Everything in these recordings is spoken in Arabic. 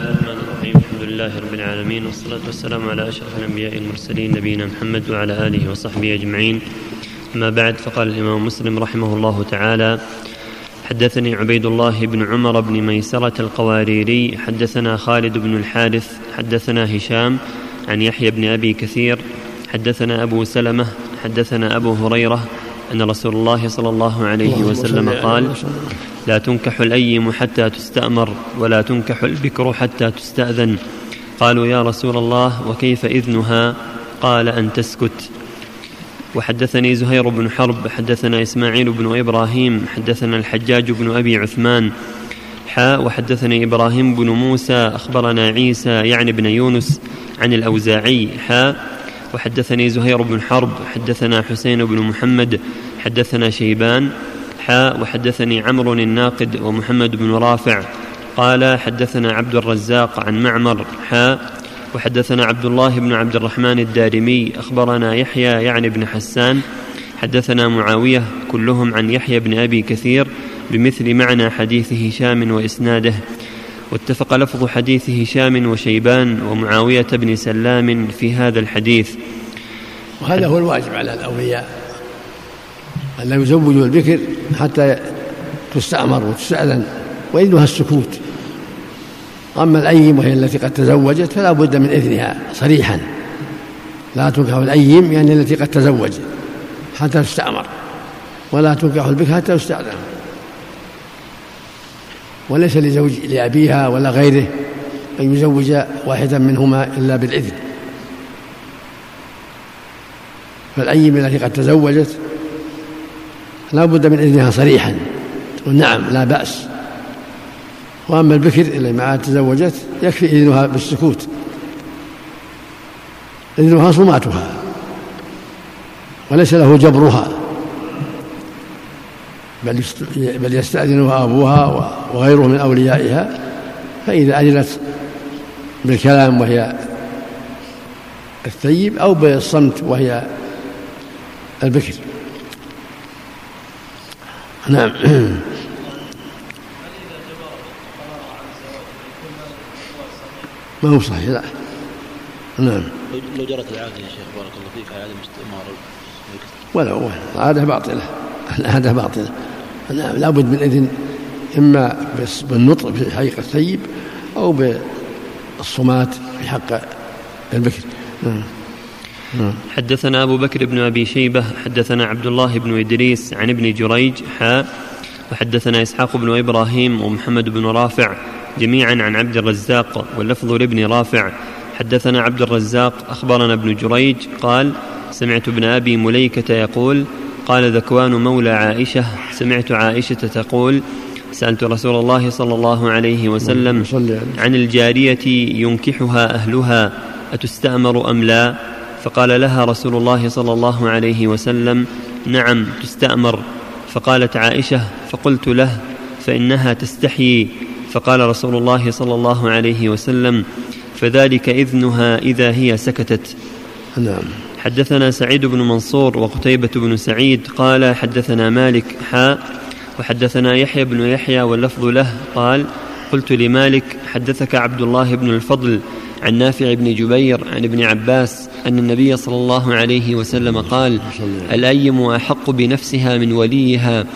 الرحمن الرحيم. الحمد لله رب العالمين والصلاة والسلام على أشرف الأنبياء المرسلين نبينا محمد وعلى آله وصحبه أجمعين. أما بعد فقال الإمام مسلم رحمه الله تعالى حدثني عبيد الله بن عمر بن ميسرة القواريري حدثنا خالد بن الحارث حدثنا هشام عن يحيى بن أبي كثير حدثنا أبو سلمة حدثنا أبو هريرة أن رسول الله صلى الله عليه وسلم قال لا تنكح الأيم حتى تستأمر ولا تنكح البكر حتى تستأذن. قالوا يا رسول الله وكيف إذنها؟ قال أن تسكت. وحدثني زهير بن حرب حدثنا إسماعيل بن إبراهيم حدثنا الحجاج بن أبي عثمان حاء وحدثني إبراهيم بن موسى أخبرنا عيسى يعني بن يونس عن الأوزاعي حاء وحدثني زهير بن حرب حدثنا حسين بن محمد حدثنا شيبان حاء وحدثني عمرو الناقد ومحمد بن رافع قال حدثنا عبد الرزاق عن معمر حاء وحدثنا عبد الله بن عبد الرحمن الدارمي أخبرنا يحيى يعني بن حسان حدثنا معاوية كلهم عن يحيى بن أبي كثير بمثل معنى حديث هشام وإسناده. واتفق لفظ حديث هشام وشيبان ومعاوية بن سلام في هذا الحديث. وهذا هو الواجب على الأولياء أن لا يزوجوا البكر حتى تستأمر وتستأذن وإذنها السكوت. أما الأيم وهي التي قد تزوجت فلا بد من إذنها صريحا. لا تنكح الأيم يعني التي قد تزوجت حتى تستأمر ولا تنكح البكر حتى تستأذن وليس لزوج لأبيها ولا غيره أن يزوج واحدا منهما إلا بالإذن. فالأيم التي قد تزوجت لا بد من إذنها صريحا. تقول نعم لا بأس. وأما البكر اللي ما تزوجت يكفي إذنها بالسكوت. إذنها صماتها. وليس له جبرها. بل بل يستأذنها أبوها وغيره من أوليائها فإذا أذنت بالكلام وهي الثيب أو بالصمت وهي البكر. نعم. ما هو صحيح لا. نعم. لو جرت العادة يا شيخ بارك الله فيك على عدم استئمار ولو العادة باطلة. العادة باطلة. نعم لابد من إذن إما بالنطق في حقيقة الثيب أو بالصمات في حق البكر. نعم. حدثنا أبو بكر بن أبي شيبة حدثنا عبد الله بن إدريس عن ابن جريج حاء وحدثنا إسحاق بن إبراهيم ومحمد بن رافع جميعا عن عبد الرزاق واللفظ لابن رافع. حدثنا عبد الرزاق أخبرنا ابن جريج قال سمعت ابن أبي مليكة يقول قال ذكوان مولى عائشة سمعت عائشة تقول سألت رسول الله صلى الله عليه وسلم عن الجارية ينكحها أهلها أتستأمر أم لا؟ فقال لها رسول الله صلى الله عليه وسلم نعم تستأمر. فقالت عائشة فقلت له فإنها تستحيي فقال رسول الله صلى الله عليه وسلم فذلك إذنها إذا هي سكتت. نعم. حدثنا سعيد بن منصور وقتيبة بن سعيد قال حدثنا مالك حاء وحدثنا يحيى بن يحيى واللفظ له قال قلت لمالك حدثك عبد الله بن الفضل عن نافع بن جبير عن ابن عباس أن النبي صلى الله عليه وسلم قال الأيم أحق بنفسها من وليها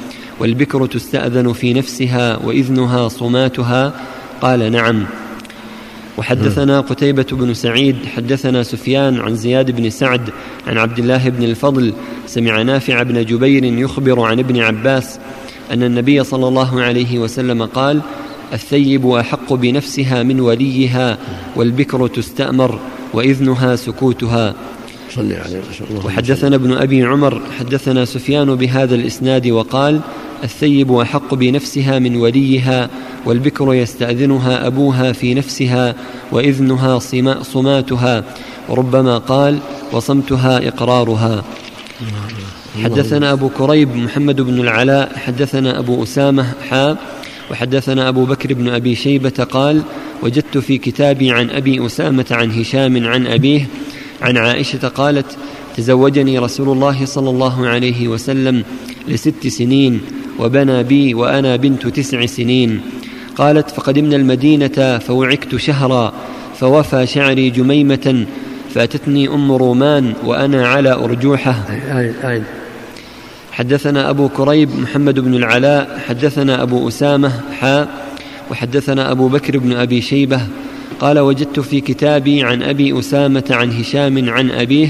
والبكر تستأذن في نفسها وإذنها صماتها قال نعم وحدثنا قتيبة بن سعيد حدثنا سفيان عن زياد بن سعد عن عبد الله بن الفضل سمع نافع بن جبير يخبر عن ابن عباس أن النبي صلى الله عليه وسلم قال الثيب أحق بنفسها من وليها والبكر تستأمر وإذنها سكوتها. صلي عليه الله وحدثنا ابن أبي عمر حدثنا سفيان بهذا الإسناد وقال الثيب أحق بنفسها من وليها والبكر يستأذنها أبوها في نفسها وإذنها صماتها. وربما قال وصمتها إقرارها. حدثنا أبو كريب محمد بن العلاء حدثنا أبو أسامة حا وحدثنا أبو بكر بن أبي شيبة قال وجدت في كتابي عن أبي أسامة عن هشام عن أبيه عن عائشة قالت تزوجني رسول الله صلى الله عليه وسلم لست سنين وبنى بي وأنا بنت تسع سنين. قالت فقدمنا المدينة فوعكت شهرا فوفى شعري جميمة فأتتني أم رومان وأنا على أرجوحة. حدثنا أبو كريب محمد بن العلاء حدثنا أبو أسامة حاء وحدثنا أبو بكر بن أبي شيبة. قال وجدت في كتابي عن أبي أسامة عن هشام عن أبيه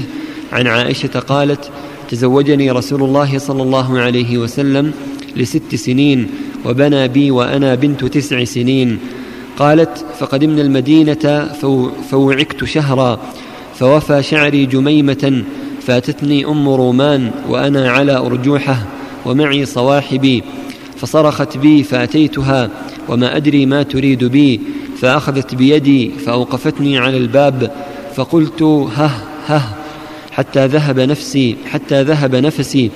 عن عائشة قالت تزوجني رسول الله صلى الله عليه وسلم لست سنين وبنى بي وأنا بنت تسع سنين. قالت فقدمنا المدينة فوعكت شهرا فوفى شعري جميمة فاتتني أم رومان وأنا على أرجوحة ومعي صواحبي فصرخت بي فأتيتها وما أدري ما تريد بي فأخذت بيدي فأوقفتني على الباب فقلت هه هه. حتى ذهب نفسي حتى ذهب نفسي.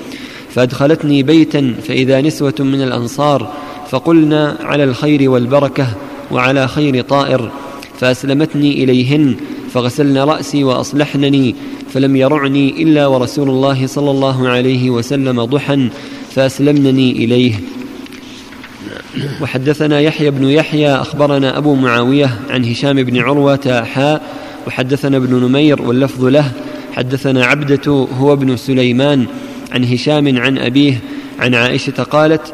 فأدخلتني بيتا فإذا نسوة من الأنصار فقلنا على الخير والبركة وعلى خير طائر. فأسلمتني إليهن فغسلن رأسي وأصلحنني فلم يرعني إلا ورسول الله صلى الله عليه وسلم ضحى فأسلمنني إليه. وحدثنا يحيى بن يحيى أخبرنا أبو معاوية عن هشام بن عروة حاء وحدثنا ابن نمير واللفظ له حدثنا عبدة هو ابن سليمان عن هشام عن أبيه عن عائشة قالت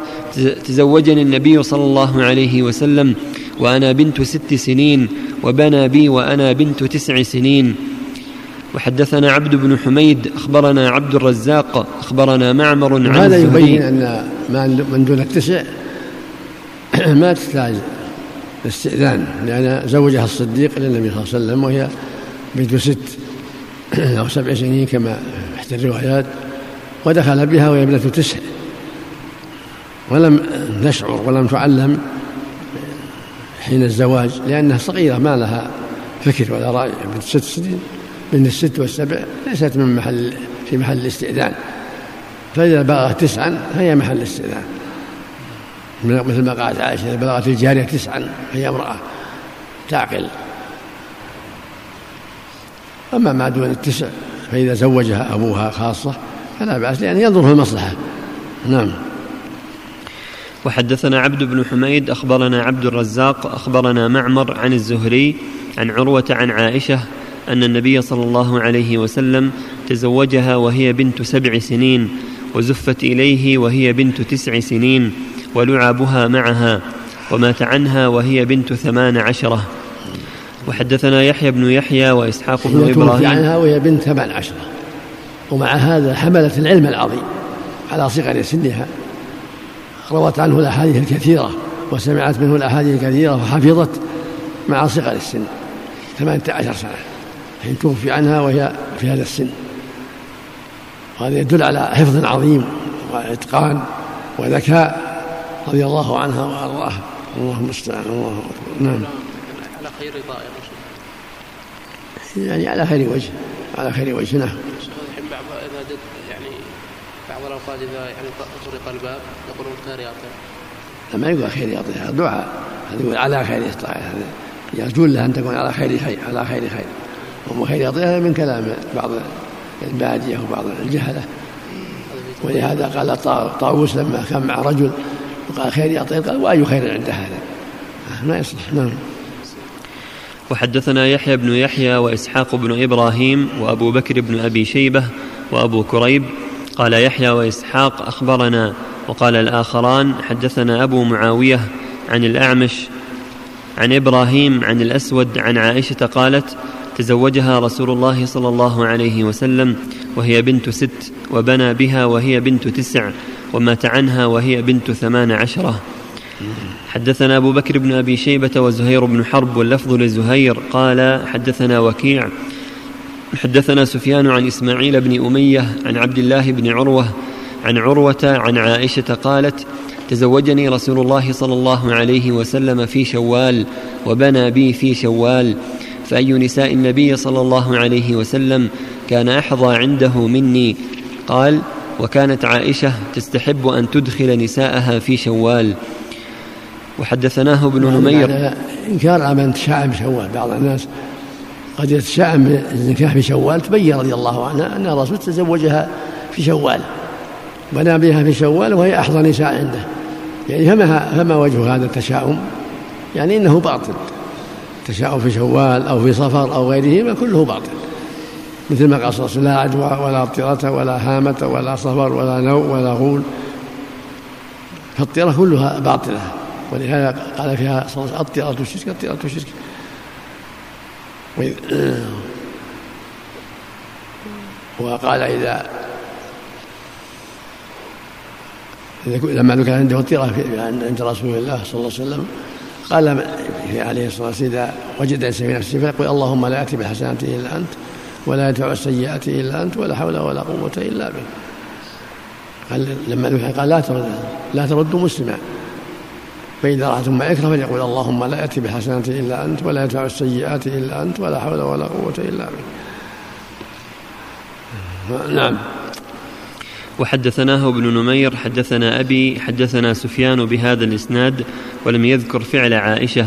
تزوجني النبي صلى الله عليه وسلم وأنا بنت ست سنين وبنى بي وأنا بنت تسع سنين. وحدثنا عبد بن حميد أخبرنا عبد الرزاق أخبرنا معمر عن هذا يبين أن من دون التسع ما تحتاج الاستئذان؟ لأن زوجها الصديق للنبي صلى الله عليه وسلم وهي بنت ست. أو سبع سنين كما إحدى الروايات ودخل بها وهي ابنة تسع. ولم تشعر ولم تعلم حين الزواج لأنها صغيرة ما لها فكر ولا رأي. بنت ست سنين من الست والسبع ليست من محل في محل الاستئذان. فإذا بلغت تسعا فهي محل الاستئذان. مثل ما قالت عائشة إذا بلغت الجارية تسعا فهي امرأة تعقل. أما ما دون التسع فإذا زوجها أبوها خاصة فلا بأس لأن ينظر في المصلحة. نعم. وحدثنا عبد بن حميد أخبرنا عبد الرزاق أخبرنا معمر عن الزهري عن عروة عن عائشة أن النبي صلى الله عليه وسلم تزوجها وهي بنت سبع سنين وزفت إليه وهي بنت تسع سنين ولعابها معها ومات عنها وهي بنت ثمان عشرة. وحدثنا يحيى بن يحيى وإسحاق بن إبراهيم. عنها وهي بنت ثمان عشرة. ومع هذا حملت العلم العظيم على صغر سنها. روت عنه الأحاديث الكثيرة وسمعت منه الأحاديث الكثيرة وحفظت مع صغر السن ثمانية عشر سنة حين توفي عنها وهي في هذا السن. وهذا يدل على حفظ عظيم وإتقان وذكاء رضي الله عنها وأرضاها. الله المستعان الله نعم. خير طائر يعني على خير وجه على خير وجه نعم. إذا يعني بعض الأوقات إذا يعني طرق الباب يقولون خير يعطيه ما يقول خير يعطيها دعاء. هذا يقول على خير يعطيها يرجون لها أن تكون على خير خير على خير خير. وهم خير يعطيها من كلام بعض البادية وبعض الجهلة. ولهذا قال طاووس لما كان مع رجل وقال خير يعطيه قال وأي خير عند هذا ما يصلح نعم. وحدثنا يحيى بن يحيى وإسحاق بن إبراهيم وأبو بكر بن أبي شيبة وأبو كريب. قال يحيى وإسحاق أخبرنا. وقال الآخران حدثنا أبو معاوية عن الأعمش عن إبراهيم عن الأسود عن عائشة قالت تزوجها رسول الله صلى الله عليه وسلم وهي بنت ست وبنى بها وهي بنت تسع ومات عنها وهي بنت ثمان عشرة. حدثنا أبو بكر بن أبي شيبة وزهير بن حرب واللفظ لزهير. قال حدثنا وكيع. حدثنا سفيان عن إسماعيل بن أمية عن عبد الله بن عروة عن عروة عن عائشة قالت تزوجني رسول الله صلى الله عليه وسلم في شوال وبنى بي في شوال فأي نساء النبي صلى الله عليه وسلم كان أحظى عنده مني؟ قال وكانت عائشة تستحب أن تدخل نساءها في شوال. وحدثناه ابن نمير. إنكار على من تشاءم بشوال. بعض الناس قد يتشاءم بالنكاح في شوال تبين رضي الله عنها أن الرسول تزوجها في شوال بنى بها في شوال وهي أحظى نساء عنده. يعني فما فما وجه هذا التشاؤم؟ يعني إنه باطل. تشاؤم في شوال أو في صفر أو غيرهما كله باطل. مثل ما قال صلى الله عليه وسلم لا عدوى ولا طيرة ولا هامة ولا صفر ولا نوء ولا غول. فالطيرة كلها باطلة. ولهذا قال فيها صلى الطيرة شرك الطيرة شرك وقال إذا لما ذكر عنده الطيرة عند رسول الله صلى الله عليه وسلم قال عليه الصلاة والسلام إذا وجد إنسان في نفسه فيقول اللهم لا يأتي بالحسنات إلا أنت ولا يدفع السيئات إلا أنت ولا حول ولا قوة إلا بك قال لما قال لا ترد لا تردوا مسلما. فإذا رأت ما يكره فليقول اللهم لا يأتي بالحسنات إلا أنت ولا يدفع السيئات إلا أنت ولا حول ولا قوة إلا بك نعم. وحدثناه ابن نمير حدثنا أبي حدثنا سفيان بهذا الإسناد ولم يذكر فعل عائشة.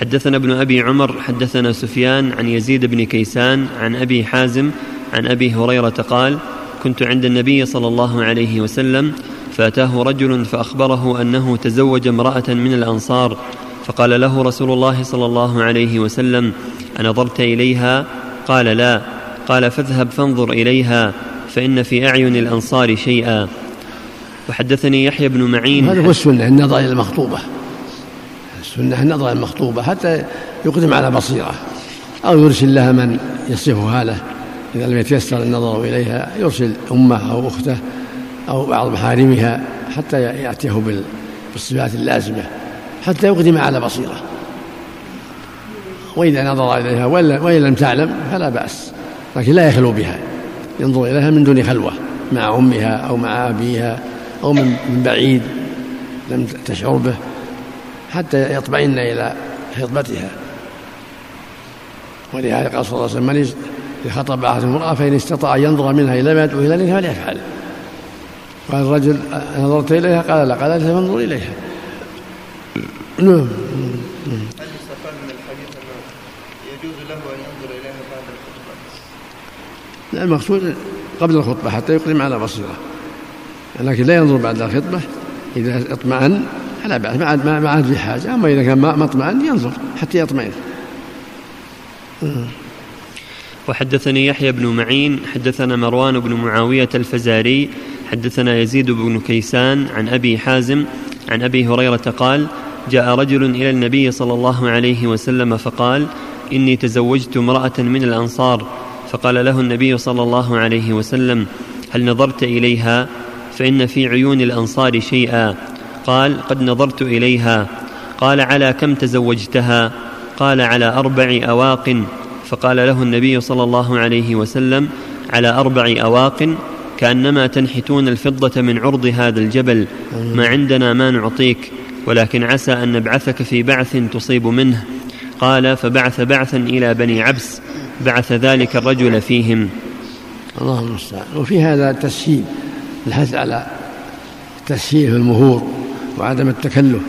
حدثنا ابن أبي عمر حدثنا سفيان عن يزيد بن كيسان عن أبي حازم عن أبي هريرة قال كنت عند النبي صلى الله عليه وسلم فأتاه رجل فأخبره أنه تزوج امرأة من الأنصار فقال له رسول الله صلى الله عليه وسلم أنظرت إليها؟ قال لا. قال فاذهب فانظر إليها فإن في أعين الأنصار شيئا. وحدثني يحيى بن معين. هذا هو السنة النظر إلى المخطوبة. السنة النظر إلى المخطوبة حتى يقدم على بصيرة. أو يرسل لها من يصفها له. إذا لم يتيسر النظر إليها يرسل أمه أو أخته. أو بعض محارمها حتى يأتيه بالصفات اللازمة حتى يقدم على بصيرة. وإذا نظر إليها وإن لم تعلم فلا بأس لكن لا يخلو بها. ينظر إليها من دون خلوة مع أمها أو مع أبيها أو من بعيد لم تشعر به حتى يطمئن إلى خطبتها. ولهذا قال صلى الله عليه وسلم من خطب أحد امرأة فإن استطاع أن ينظر منها إلى ما يدعو إليه فليفعل. قال الرجل نظرت إليها؟ قال لا. قال فانظر إليها؟ نعم. هل يستفاد من الحديث أنه يجوز له أن ينظر إليها بعد الخطبة؟ لا المقصود قبل الخطبة حتى يقدم على بصيرة. لكن لا ينظر بعد الخطبة. إذا اطمأن فلا بأس. ما عاد ما عاد في حاجة. أما إذا كان ما اطمأن ينظر حتى يطمئن. وحدثني يحيى بن معين حدثنا مروان بن معاوية الفزاري حدثنا يزيد بن كيسان عن أبي حازم عن أبي هريرة قال جاء رجل إلى النبي صلى الله عليه وسلم فقال إني تزوجت امرأة من الأنصار. فقال له النبي صلى الله عليه وسلم هل نظرت إليها؟ فإن في عيون الأنصار شيئا. قال قد نظرت إليها. قال على كم تزوجتها؟ قال على أربع أواق. فقال له النبي صلى الله عليه وسلم على أربع أواق. كأنما تنحتون الفضة من عرض هذا الجبل ما عندنا ما نعطيك ولكن عسى أن نبعثك في بعث تصيب منه. قال فبعث بعثا إلى بني عبس بعث ذلك الرجل فيهم. الله المستعان. وفي هذا تسهيل الحث على التسهيل في المهور وعدم التكلف.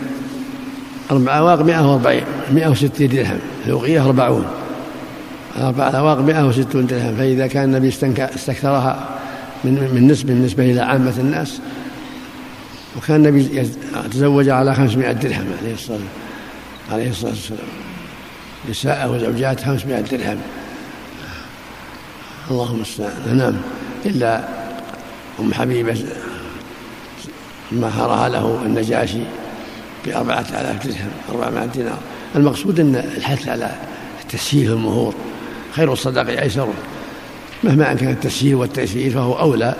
أربع أواق مئة وأربعين مئة وستين درهم الأوقية أربعون. أربع أواق مئة وستون درهم فإذا كان النبي استكثرها من من نسبة بالنسبة إلى عامة الناس. وكان النبي تزوج على خمسمائة درهم عليه الصلاة عليه الصلاة والسلام. نساء وزوجات خمسمائة درهم. اللهم المستعان نعم. إلا أم حبيبة مهرها له النجاشي بأربعة آلاف درهم أربعمائة دينار. المقصود أن الحث على تسهيل المهور خير الصدقة أيسره مهما كان التسهيل والتيسير فهو أولى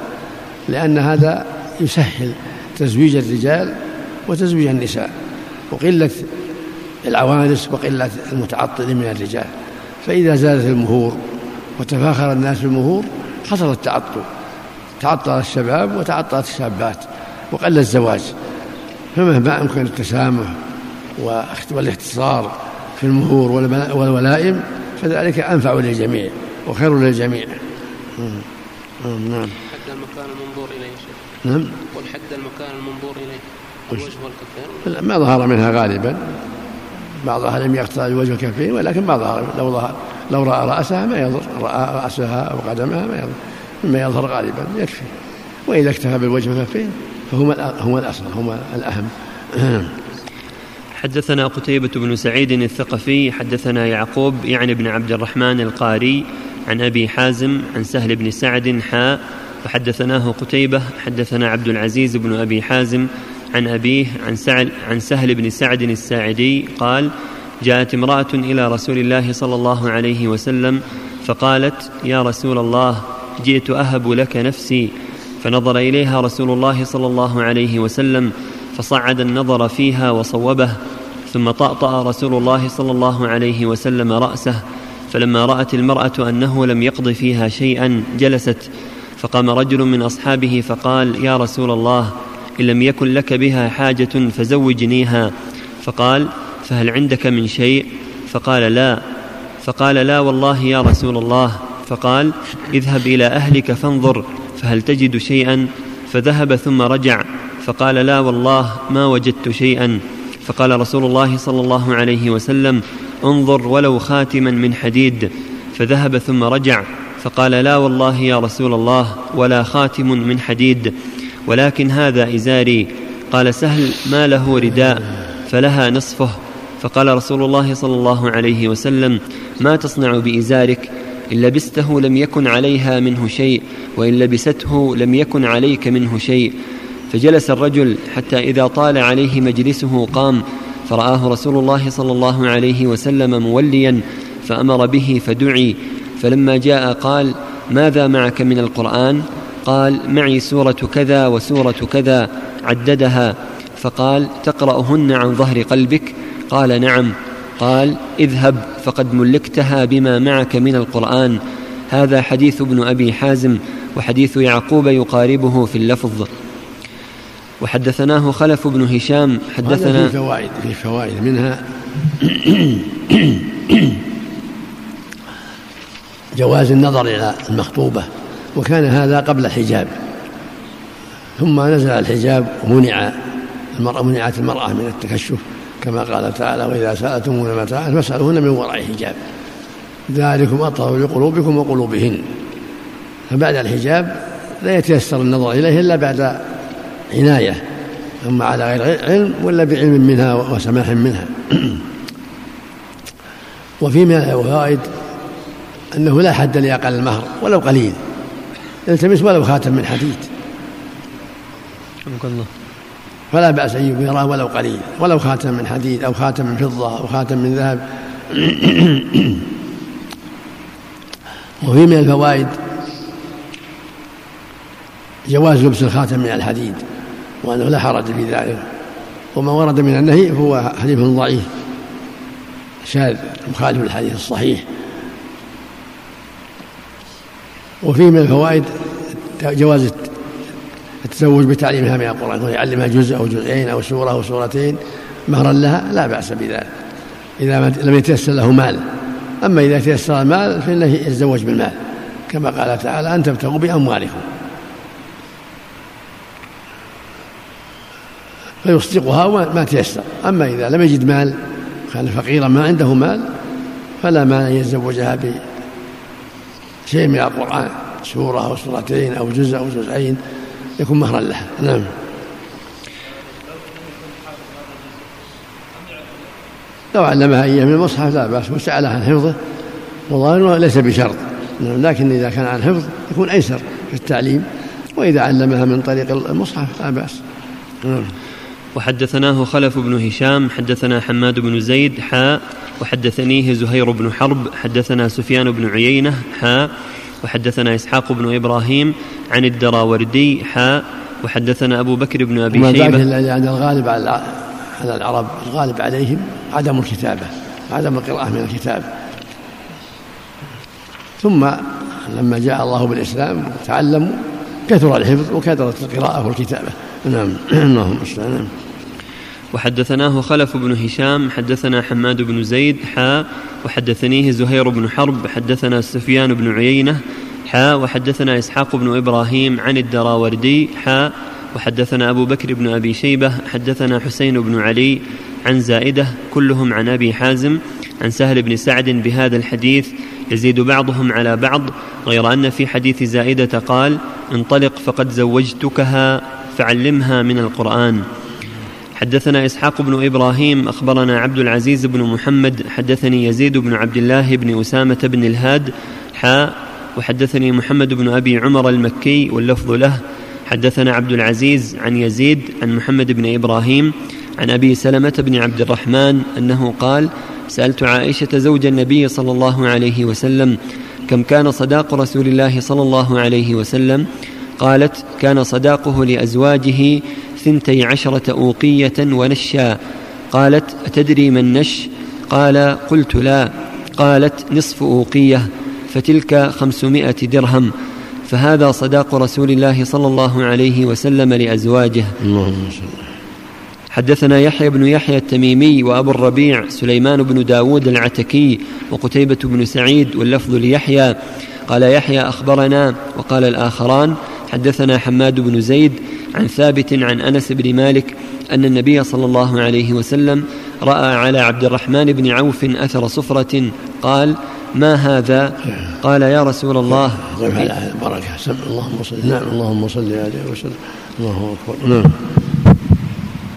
لأن هذا يسهل تزويج الرجال وتزويج النساء وقلة العوانس وقلة المتعطل من الرجال. فإذا زادت المهور وتفاخر الناس بالمهور حصل التعطل. تعطل الشباب وتعطلت الشابات وقل الزواج. فمهما أمكن التسامح والاختصار في المهور والولائم فذلك أنفع للجميع وخير للجميع. نعم. حد المكان المنظور إليه شيخ؟ نعم. والحد المكان المنظور إليه. الوجه والكفين ما ظهر منها غالبا. بعضها لم يقطع الوجه والكفين ولكن ما ظهر. لو ظهر لو رأى رأسها ما يضر رأى رأسها أو قدمها ما يضر مما يظهر غالبا يكفي. وإذا اكتفى بالوجه والكفين فهما هما الأصل هما الأهم. حدثنا قتيبة بن سعيد الثقفي حدثنا يعقوب يعني بن عبد الرحمن القاري عن أبي حازم عن سهل بن سعد حاء وحدثناه قتيبة حدثنا عبد العزيز بن أبي حازم عن أبيه عن, سعد عن سهل بن سعد الساعدي قال جاءت امرأة إلى رسول الله صلى الله عليه وسلم فقالت يا رسول الله جئت أهب لك نفسي. فنظر إليها رسول الله صلى الله عليه وسلم فصعد النظر فيها وصوبه ثم طأطأ رسول الله صلى الله عليه وسلم رأسه فلما رأت المرأة أنه لم يقض فيها شيئا جلست فقام رجل من أصحابه فقال يا رسول الله إن لم يكن لك بها حاجة فزوجنيها. فقال فهل عندك من شيء؟ فقال لا. فقال لا والله يا رسول الله. فقال اذهب إلى أهلك فانظر فهل تجد شيئا؟ فذهب ثم رجع فقال لا والله ما وجدت شيئا. فقال رسول الله صلى الله عليه وسلم انظر ولو خاتما من حديد. فذهب ثم رجع فقال لا والله يا رسول الله ولا خاتم من حديد. ولكن هذا إزاري. قال سهل ما له رداء فلها نصفه. فقال رسول الله صلى الله عليه وسلم ما تصنع بإزارك؟ إن لبسته لم يكن عليها منه شيء وإن لبسته لم يكن عليك منه شيء. فجلس الرجل حتى إذا طال عليه مجلسه قام. فرآه رسول الله صلى الله عليه وسلم موليا فأمر به فدعي. فلما جاء قال ماذا معك من القرآن؟ قال معي سورة كذا وسورة كذا عددها. فقال تقرأهن عن ظهر قلبك؟ قال نعم. قال اذهب فقد ملكتها بما معك من القرآن. هذا حديث ابن أبي حازم وحديث يعقوب يقاربه في اللفظ. وحدثناه خلف بن هشام حدثنا في فوائد في فوائد منها جواز النظر إلى المخطوبة وكان هذا قبل الحجاب. ثم نزل الحجاب ومنع المرأة منعت المرأة من التكشف كما قال تعالى وإذا سألتمون متاعا فاسألوهن من وراء حجاب ذلكم أطهر لقلوبكم وقلوبهن. فبعد الحجاب لا يتيسر النظر إليه إلا بعد عناية أما على غير علم ولا بعلم منها وسماح منها. وفي من الفوائد أنه لا حد لأقل المهر ولو قليل يلتمس ولو خاتم من حديد. الله. فلا بأس أن يرى ولو قليل ولو خاتم من حديد أو خاتم من فضة أو خاتم من ذهب. وفي من الفوائد جواز لبس الخاتم من الحديد. وأنه لا حرج في ذلك. وما ورد من النهي هو حديث ضعيف. شاذ مخالف للحديث الصحيح. وفيه من الفوائد جواز التزوج بتعليمها من القرآن يعلمها جزء أو جزئين أو سورة أو سورتين مهرا لها لا بأس بذلك. إذا لم يتيسر له مال. أما إذا تيسر المال فإنه يتزوج بالمال. كما قال تعالى أن تبتغوا بأموالكم. فيصدقها وما تيسر. أما إذا لم يجد مال كان فقيرا ما عنده مال فلا مانع أن يتزوجها بشيء من القرآن سورة أو سورتين أو جزء أو جزئين يكون مهرا لها. نعم. لو علمها إياه من المصحف لا بأس وسألها عن حفظه وظاهره ليس بشرط. لكن إذا كان عن حفظ يكون أيسر في التعليم وإذا علمها من طريق المصحف لا بأس. نعم. وحدثناه خلف بن هشام حدثنا حماد بن زيد حاء. وحدثنيه زهير بن حرب حدثنا سفيان بن عيينة حاء. وحدثنا إسحاق بن إبراهيم عن الدراوردي حاء. وحدثنا أبو بكر بن أبي شيبة. يعني الغالب على على العرب الغالب عليهم عدم الكتابة عدم القراءة من الكتاب. ثم لما جاء الله بالإسلام تعلموا كثر الحفظ وكثرت القراءة والكتابة. نعم. اللهم نعم وحدثناه خلف بن هشام حدثنا حماد بن زيد حا وحدثنيه زهير بن حرب حدثنا سفيان بن عيينة حا وحدثنا إسحاق بن إبراهيم عن الدراوردي حا وحدثنا أبو بكر بن أبي شيبة حدثنا حسين بن علي عن زائدة كلهم عن أبي حازم عن سهل بن سعد بهذا الحديث يزيد بعضهم على بعض غير أن في حديث زائدة قال انطلق فقد زوجتكها. فعلمها من القرآن. حدثنا إسحاق بن إبراهيم أخبرنا عبد العزيز بن محمد حدثني يزيد بن عبد الله بن أسامة بن الهاد حاء وحدثني محمد بن أبي عمر المكي واللفظ له. حدثنا عبد العزيز عن يزيد عن محمد بن إبراهيم عن أبي سلمة بن عبد الرحمن أنه قال سألت عائشة زوج النبي صلى الله عليه وسلم كم كان صداق رسول الله صلى الله عليه وسلم؟ قالت كان صداقه لأزواجه ثنتي عشرة أوقية ونشا. قالت أتدري ما النش قال قلت لا. قالت نصف أوقية فتلك خمسمائة درهم. فهذا صداق رسول الله صلى الله عليه وسلم لأزواجه. اللهم صل حدثنا يحيى بن يحيى التميمي وأبو الربيع سليمان بن داود العتكي وقتيبة بن سعيد واللفظ ليحيى. قال يحيى أخبرنا. وقال الآخران حدثنا حماد بن زيد عن ثابت عن أنس بن مالك أن النبي صلى الله عليه وسلم رأى على عبد الرحمن بن عوف أثر صفرة قال ما هذا؟ قال يا رسول الله. سم اللهم صل نعم اللهم صل عليه وسلم. الله أكبر. نعم.